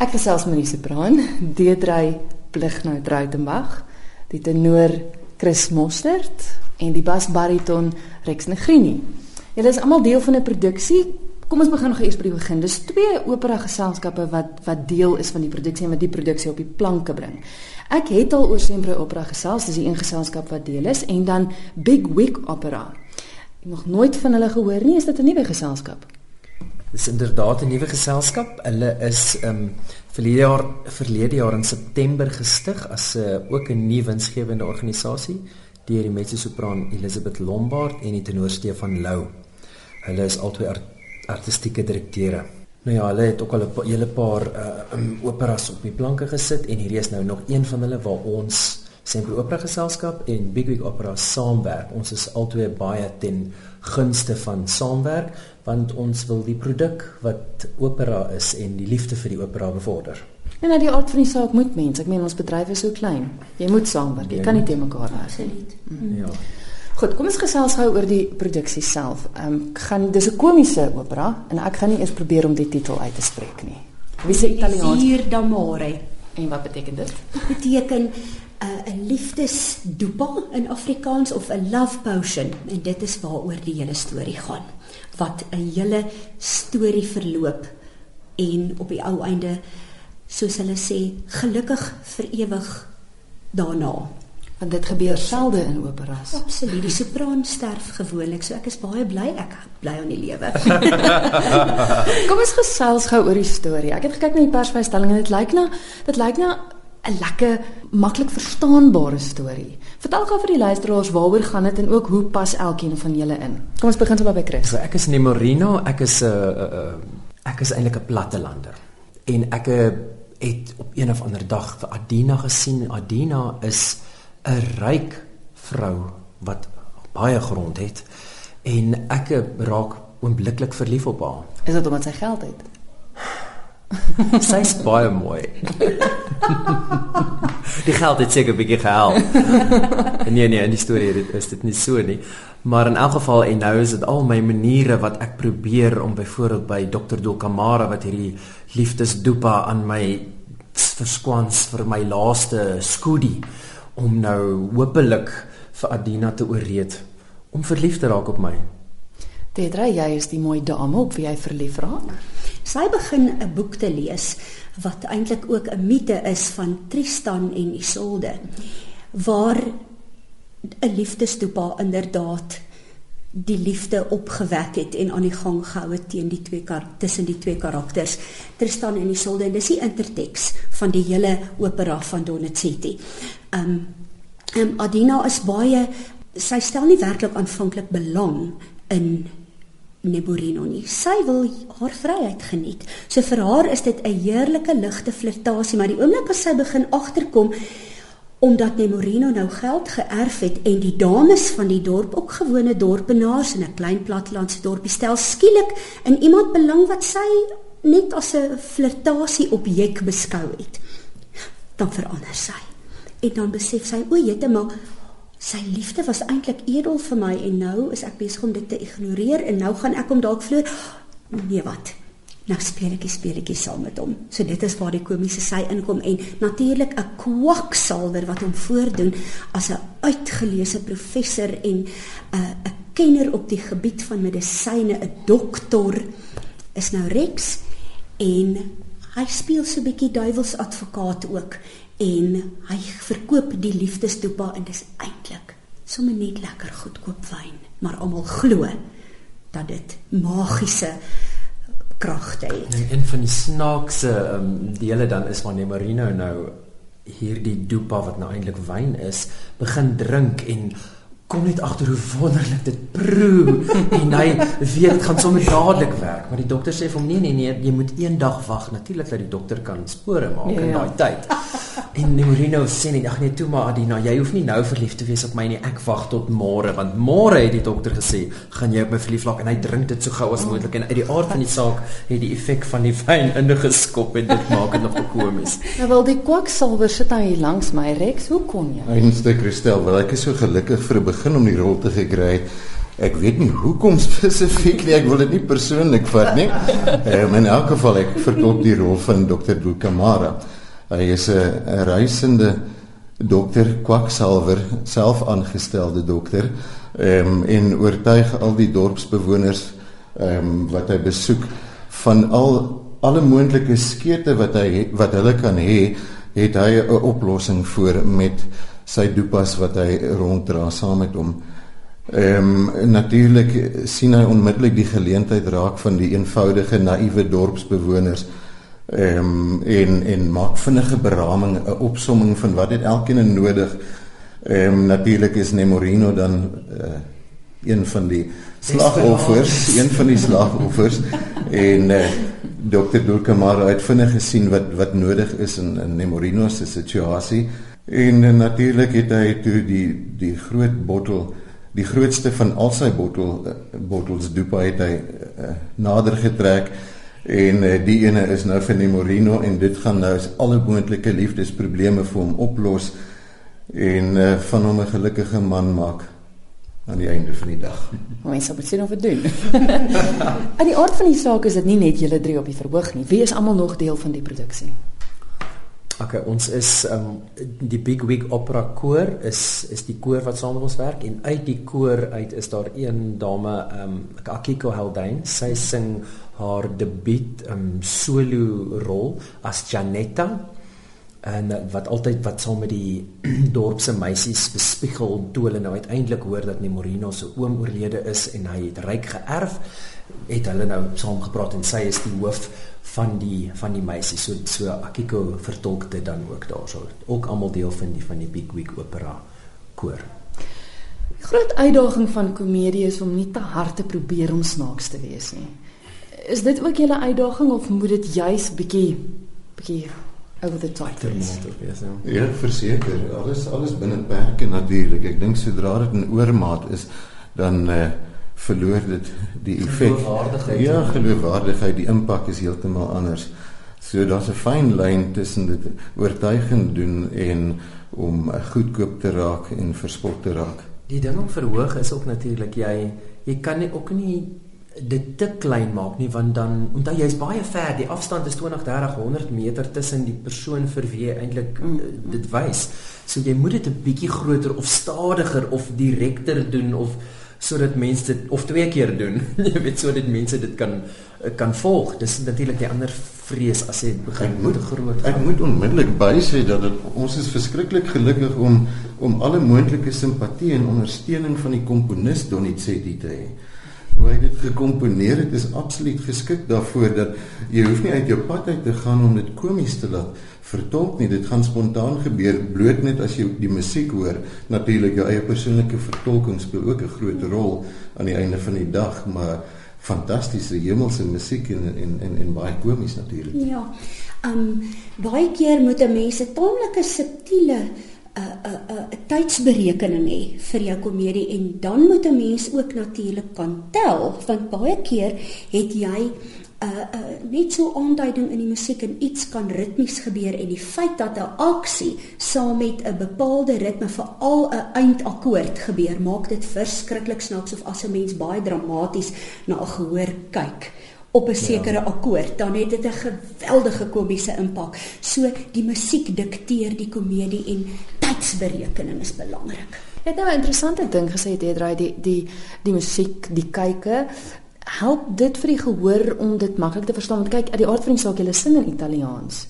Ek gesels met die sopran, Deedrey Plignou Troutenbach, die tenor Chris Mostert en die basbariton Rex Negrini. Julle is almal deel van 'n produksie. Kom ons begin gou eers by die begin. Dis twee opera geselskappe wat wat deel is van die produksie en wat die produksie op die planke bring. Ek het al oor Sempre Opera gesels, dis die een geselskap wat deel is en dan Big Wig Opera. Ek nog nooit van hulle gehoor nie, is dit 'n nuwe geselskap? Dis inderdaad 'n nuwe geselskap. Hulle is ehm um, verlede jaar verlede jaar in September gestig as 'n uh, ook 'n nuwe winsgewende organisasie deur die mezzo-sopran Elizabeth Lombard en die tenor Stefan Lou. Hulle is albei art artistieke direkteure. Nou ja, hulle het ook al 'n hele paar uh um, operas op die planke gesit en hierdie is nou nog een van hulle waar ons Sempre Opera Geselskap en Big Wig Opera saamwerk. Ons is albei baie ten gunste van saamwerk want ons wil die produk wat opera is en die liefde vir die opera bevorder. En nou die aard van die saak moet mense, ek meen ons bedryf is so klein. Jy moet saamwerk. Jy kan nie te mekaar werk nie. Mm. Ja. Goed, kom ons gesels gou oor die produksie self. Ehm um, gaan dis 'n komiese opera en ek gaan nie eers probeer om die titel uit te spreek nie. Wie se Italiaans? Hier d'amore. En wat beteken dit? Dit beteken 'n liefdesdoepa in Afrikaans of 'n love potion en dit is waaroor die hele storie gaan. Wat 'n hele storie verloop en op die ou einde soos hulle sê gelukkig vir ewig daarna. Want dit gebeur selde in operas. Absoluut. Die sopran sterf gewoonlik, so ek is baie bly ek bly aan die lewe. Kom ons gesels gou oor die storie. Ek het gekyk na die persvrystelling en dit lyk na dit lyk na 'n lekker maklik verstaanbare storie. Vertel gou vir die luisteraars waaroor gaan dit en ook hoe pas elkeen van julle in. Kom ons begin sommer by Chris. So ek is Nemorino, ek is 'n uh, uh, ek is eintlik 'n plattelander. En ek uh, het op een of ander dag vir Adina gesien. Adina is 'n ryk vrou wat baie grond het en ek uh, raak oombliklik verlief op haar. Is dit omdat sy geld het? Sy's baie mooi. die geld het seker 'n bietjie gehelp. nee nee, in die storie is dit nie so nie. Maar in elk geval en nou is dit al my maniere wat ek probeer om byvoorbeeld by Dr. Dolkamara wat hierdie liefdesdoepa aan my verskwans vir my laaste skoodie om nou hopelik vir Adina te ooreed om verlief te raak op my. Tetra, jy is die mooi dame op wie jy verlief raak. Sy begin 'n boek te lees wat eintlik ook 'n mite is van Tristan en Isolde waar 'n liefdesdoepa inderdaad die liefde opgewek het en aan die gang gehou het teen die twee kar tussen die twee karakters Tristan en Isolde en dis die interteks van die hele opera van Donizetti. Um, um Adina is baie sy stel nie werklik aanvanklik belang in Neborino nie. Sy wil haar vryheid geniet. So vir haar is dit 'n heerlike ligte flirtasie, maar die oomblik as sy begin agterkom omdat Nemorino nou geld geërf het en die dames van die dorp ook gewone dorpenaars in 'n klein plattelandse dorpie stel skielik in iemand belang wat sy net as 'n flirtasie objek beskou het. Dan verander sy. En dan besef sy, o, jette maar sy liefde was eintlik edel vir my en nou is ek besig om dit te ignoreer en nou gaan ek hom dalk vloer. Nee wat? Nou speel ek 'n speletjie saam met hom. So dit is waar die komiese sy inkom en natuurlik 'n kwaksalwer wat hom voordoen as 'n uitgeleese professor en 'n uh, 'n kenner op die gebied van medisyne, 'n dokter is nou Rex en hy speel so 'n bietjie duiwelsadvokaat ook en hy verkoop die liefdesdoepa en dis eintlik sommer net lekker goedkoop wyn, maar almal glo dat dit magiese kragte het. En een van die snaakse um, dele dan is wanneer Marino nou hierdie doepa wat nou eintlik wyn is, begin drink en kom net agter hoe wonderlik dit proe. En hy weet dit gaan sommer dadelik werk maar die dokter sê vir hom nee nee nee jy moet een dag wag. Natuurlik dat die dokter kan spore maak ja, in daai tyd en Nemorino sê net ag nee toe maar Adina jy hoef nie nou verlief te wees op my nie ek wag tot môre want môre het die dokter gesê gaan jy op my verlief raak en hy drink dit so gou as moontlik en uit die aard van die saak het die effek van die wyn ingeskop en dit maak dit nog komies nou wel die kwaksalwer sit nou hier langs my Rex hoe kon jy Einste Christel wel ek is so gelukkig vir 'n begin om die rol te gekry. Ek weet nie hoekom spesifiek nie, ek wil dit nie persoonlik vat nie. Um, in elk geval ek vertolk die rol van Dr. Dukamara. Hy is 'n reisende dokter kwaksalver, self aangestelde dokter, ehm um, en oortuig al die dorpsbewoners ehm um, wat hy besoek van al alle moontlike skete wat hy wat hulle kan hê, het hy 'n oplossing vir met sy dopas wat hy ronddra saam met hom. Ehm um, natuurlik sien hy onmiddellik die geleentheid raak van die eenvoudige naïewe dorpsbewoners ehm um, en en maak vinnige beraming 'n opsomming van wat dit elkeen nodig. Ehm um, natuurlik is Nemorino dan uh, een van die slagoffers, een van die slagoffers en uh, eh, Dr. Dulkamara het vinnig gesien wat wat nodig is in in Nemorino se situasie en uh, natuurlik het hy toe die die groot bottel die grootste van al sy bottel uh, bottels dopa het hy uh, nader getrek En uh, die ene is nou van die Morino en dit gaan nou alle moontlike liefdesprobleme vir hom oplos en uh, van hom 'n gelukkige man maak aan die einde van die dag. Ons sal besien of dit doen. aan die aard van die saak is dit nie net julle drie op die verhoog nie. Wie is almal nog deel van die produksie? Okay, ons is um die Big Wig Opera koor is is die koor wat saam met ons werk en uit die koor uit is daar een dame um Akiko Haldane. Sy sing haar debuut um solo rol as Janetta en uh, wat altyd wat saam met die dorpse meisies bespiegel toe hulle nou uiteindelik hoor dat Nemorino se oom oorlede is en hy het ryk geërf het hulle nou saam gepraat en sy is die hoof van die van die meisies. So so Akiko vertolk dit dan ook daarso ook almal deel van die van die Big Week opera koor. Groot uitdaging van komedie is om nie te hard te probeer om snaaks te wees nie. Is dit ook julle uitdaging of moet dit juis bietjie bietjie over the top wees? Ja, verseker, alles alles binne perke natuurlik. Ek dink sodra dit in oormaat is, dan eh uh, verloor dit die effek. Ja, geloofwaardigheid, die impak is heeltemal anders. So daar's 'n fyn lyn tussen dit oortuigend doen en om goedkoop te raak en verspot te raak. Die ding om verhoog is ook natuurlik jy jy kan nie ook nie dit te klein maak nie want dan onthou jy's baie ver die afstand is 20 30 100 meter tussen die persoon vir wie jy eintlik mm. uh, dit wys. So jy moet dit 'n bietjie groter of stadiger of direkter doen of sodat mense dit of twee keer doen. Jy weet sodat mense dit kan uh, kan volg. Dis natuurlik die ander vrees as jy begin moet groot ek moet onmiddellik bysê dat dit ons is verskriklik gelukkig om om alle moontlike simpatie en ondersteuning van die komponis Donizetti te hê hoe hy dit gekomponeer het is absoluut geskik daarvoor dat jy hoef nie uit jou pad uit te gaan om dit komies te laat vertolk nie. Dit gaan spontaan gebeur bloot net as jy die musiek hoor. Natuurlik jou eie persoonlike vertolking speel ook 'n groot rol aan die einde van die dag maar fantastiese hemelse musiek en en en, en baie komies natuurlik ja um baie keer moet 'n mens 'n taamlike subtiele 'n 'n 'n tydsberekening hê vir jou komedie en dan moet 'n mens ook natuurlik kan tel want baie keer het jy 'n uh, uh, net so aanduiding in die musiek en iets kan ritmies gebeur en die feit dat 'n aksie saam met 'n bepaalde ritme veral 'n eindakkoord gebeur maak dit verskriklik snaaks of as 'n mens baie dramaties na 'n gehoor kyk op 'n sekere ja. akkoord, dan het dit 'n geweldige komiese impak. So die musiek dikteer die komedie en tydsberekening is belangrik. Jy het nou 'n interessante ding gesê dit draai die die die musiek, die kyke help dit vir die gehoor om dit maklik te verstaan. Want kyk, uit die aard van die saak, jy sing in Italiaans.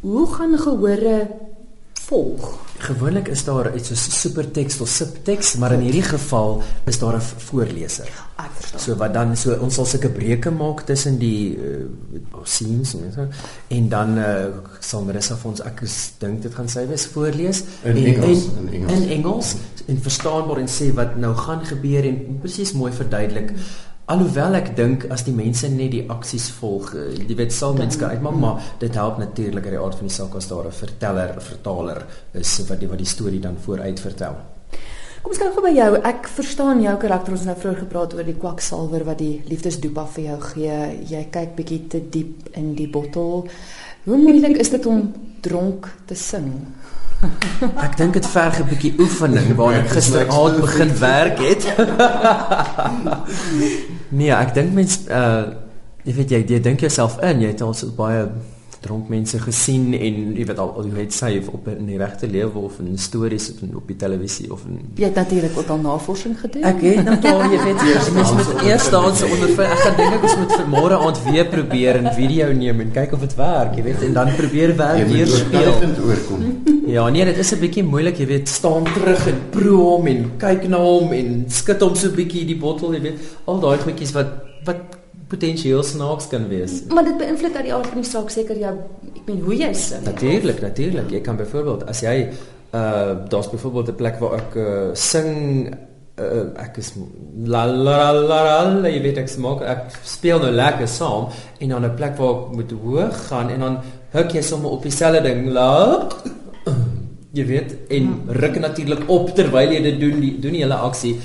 Hoe gaan gehore volg? Gewoonlik is daar iets soos superteks of subteks, maar in hierdie geval is daar 'n voorleser. Ek verstaan. So wat dan so ons sal sulke breuke maak tussen die uh, scenes en so en dan uh, sal Marissa vir ons ek dink dit gaan sy wees voorlees in en, Engels en, in Engels in Engels en verstaanbaar en sê wat nou gaan gebeur en presies mooi verduidelik. Mm. Alhoewel ek dink as die mense net die aksies volg, eh, jy weet sal mense uitmaak, maar dit help natuurlik uit die aard van die saak as daar 'n verteller, 'n vertaler is wat die wat die storie dan vooruit vertel. Kom ons kyk gou by jou. Ek verstaan jou karakter. Ons het nou vroeër gepraat oor die kwaksalwer wat die liefdesdoepa vir jou gee. Jy kyk bietjie te diep in die bottel. Hoe moeilik is dit om dronk te sing? Ek dink dit verg 'n bietjie oefening waar ek gisteraand begin werk het. nee, ek dink mens uh jy weet jy, jy dink jouself in, jy het al so baie dronk mense gesien en jy weet al jy weet sy op in die regte lewe of in stories of in, op die televisie of in Jy het natuurlik ook al navorsing gedoen. Ek het nou al jy weet jy mens moet eers staan se onder ek gaan dink ek ons moet vir môre aand weer probeer en video neem en kyk of dit werk jy weet en dan probeer werk weer speel oorkom. Ja nee dit is 'n bietjie moeilik jy weet staan terug en proe hom en kyk na hom en skud hom so 'n bietjie die bottel jy weet al daai goedjies wat wat potensieel snaaks kan wees. Maar dit beïnvloed uit die aard van die saak seker jou ek meen hoe jy sing. Natuurlik, natuurlik. Jy kan byvoorbeeld as jy uh daar's byvoorbeeld 'n plek waar ek uh, sing uh, ek is la la la la jy weet ek smaak ek speel nou lekker saam en dan 'n plek waar ek moet hoog gaan en dan huk jy sommer op dieselfde ding la jy weet en ruk natuurlik op terwyl jy dit doen die doen die hele aksie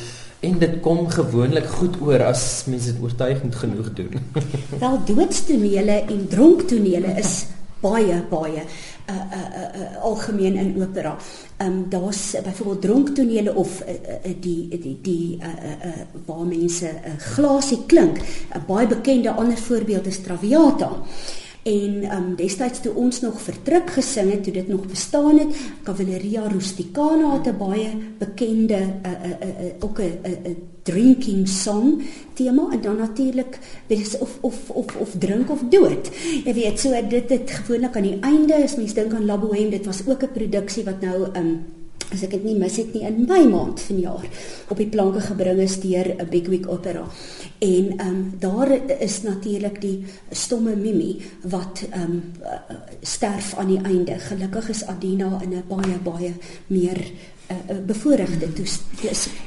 En dit kom gewoonlik goed oor as mense dit oortuigend genoeg doen. Wel doodstonele en dronktonele is baie baie uh uh uh, uh algemeen in opera. Ehm um, daar's uh, byvoorbeeld dronktonele of uh, uh, die die die uh uh, uh waar mense 'n uh, glasie klink. 'n Baie bekende ander voorbeeld is Traviata. En ehm um, destyds toe ons nog vertruk gesing het, toe dit nog bestaan het, Cavalleria Rusticana het 'n baie bekende uh, uh, 'n uh, ook 'n 'n drinking song tema en dan natuurlik of of of of drink of dood. Jy weet, so dit het gewoonlik aan die einde, as mens dink aan La Bohème, dit was ook 'n produksie wat nou ehm um, as ek dit nie mis het nie in Mei maand vanjaar op die planke gebring is deur 'n Big Week Opera. En ehm um, daar is natuurlik die stomme Mimi wat ehm um, sterf aan die einde. Gelukkig is Adina in 'n baie baie meer uh, bevoorregte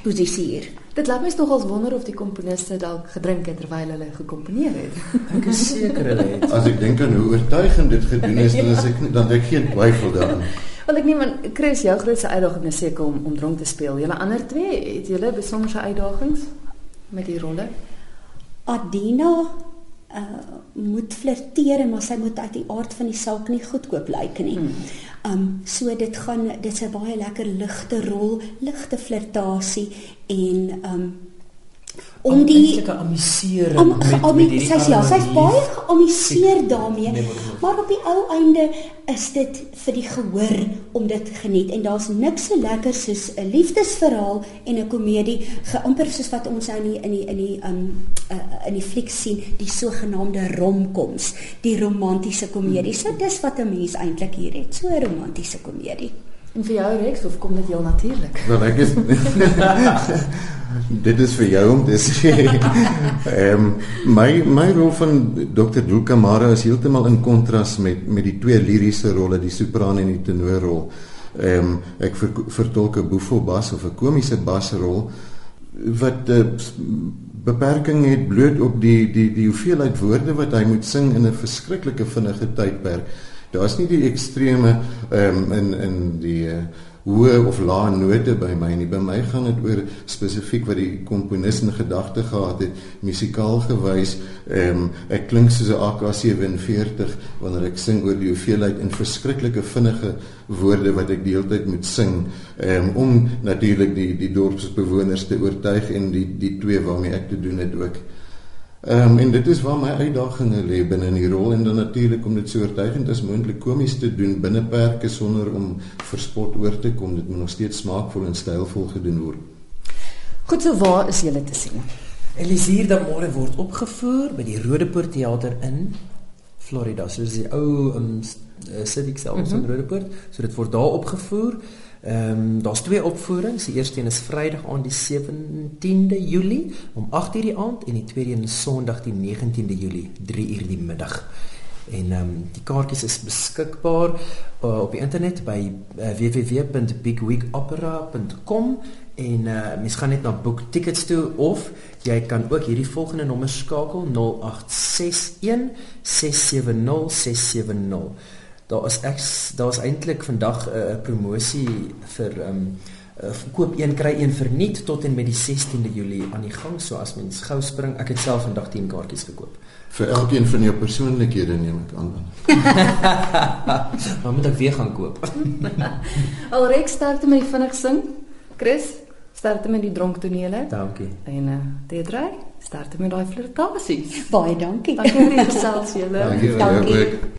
posisie hier. Dit laat my nogals wonder of die komponiste dalk gedrink het terwyl hulle gekomponeer het. Ek is seker hulle het. As ek dink aan hoe oortuigend dit gedoen is, dan is ek dan ek geen twyfel daaraan. Wel ek neem aan Chris, jou grootste uitdaging is seker om om dronk te speel. Julle ander twee, het julle besonderse uitdagings met die rolle? Adina uh moet flirteer maar sy moet uit die aard van die saak nie goedkoop lyk nie. Hmm. Um so dit gaan dit's 'n baie lekker ligte rol, ligte flirtasie en um om die amusering om, met om, met hierdie sy ja, sy's baie geamuseer daarmee. Nee, maar op die ou einde is dit vir die gehoor om dit geniet en daar's niks so lekker soos 'n liefdesverhaal en 'n komedie geamper soos wat ons nou in die in die in die um uh, in die fliek sien, die sogenaamde romcoms, die romantiese komedie. So dis wat 'n mens eintlik hier het, so 'n romantiese komedie. En vir jou Rex, of kom dit heel natuurlik? Wel ek is Dit is vir jou om te sê. Ehm my my rol van Dr. Dulka Mara is heeltemal in kontras met met die twee liriese rolle, die sopran en die tenorrol. Ehm um, ek ver, vertolk 'n boefelbas of 'n komiese basrol wat 'n uh, beperking het bloot op die die die hoeveelheid woorde wat hy moet sing in 'n verskriklike vinnige tydperk. Daar's nie die ekstreme ehm um, in in die uh, hoë of lae note by my nie. By my gaan dit oor spesifiek wat die komponis in gedagte gehad het, musikaal gewys. Ehm um, ek klink soos 'n AK47 wanneer ek sing oor die hoeveelheid en verskriklike vinnige woorde wat ek die hele tyd moet sing um, om natuurlik die die dorpsbewoners te oortuig en die die twee waarmee ek te doen het ook. Ehm um, en dit is waar my uitdagings lê binne in die rol en dan natuurlik om dit so oortuigend as moontlik komies te doen binne perke sonder om verspot oor te kom. Dit moet nog steeds smaakvol en stylvol gedoen word. Goed, so waar is julle te sien? Elisier dan môre word opgevoer by die Rodepoort Theater in Florida. So dis die ou um, Civic Center mm -hmm. in Rodepoort. So dit word daar opgevoer. Ehm um, daar's twee opvoerings. Die eerste een is Vrydag aan die 17de Julie om 8:00 die aand en die tweede een is Sondag die 19de Julie 3:00 die middag. En ehm um, die kaartjies is beskikbaar uh, op die internet by uh, www.bigweekopera.com en uh, mens gaan net na boek tickets toe of jy kan ook hierdie volgende nommer skakel 0861 670 670 daar is ek daar's eintlik vandag 'n uh, promosie vir ehm um, uh, koop een kry een verniet tot en met die 16de Julie aan die gang. So as mens gou spring, ek het self vandag 10 kaartjies gekoop. Vir elkeen van jou persoonlikhede neem ek aan. Maar moet ek weer gaan koop. Alreeds start met die vinnig sing. Chris, start met die dronktonele. Dankie. En uh, Deidre, start met daai flirtasies. Baie dankie. Dankie vir die gesels julle. Dankie Dankie. ook.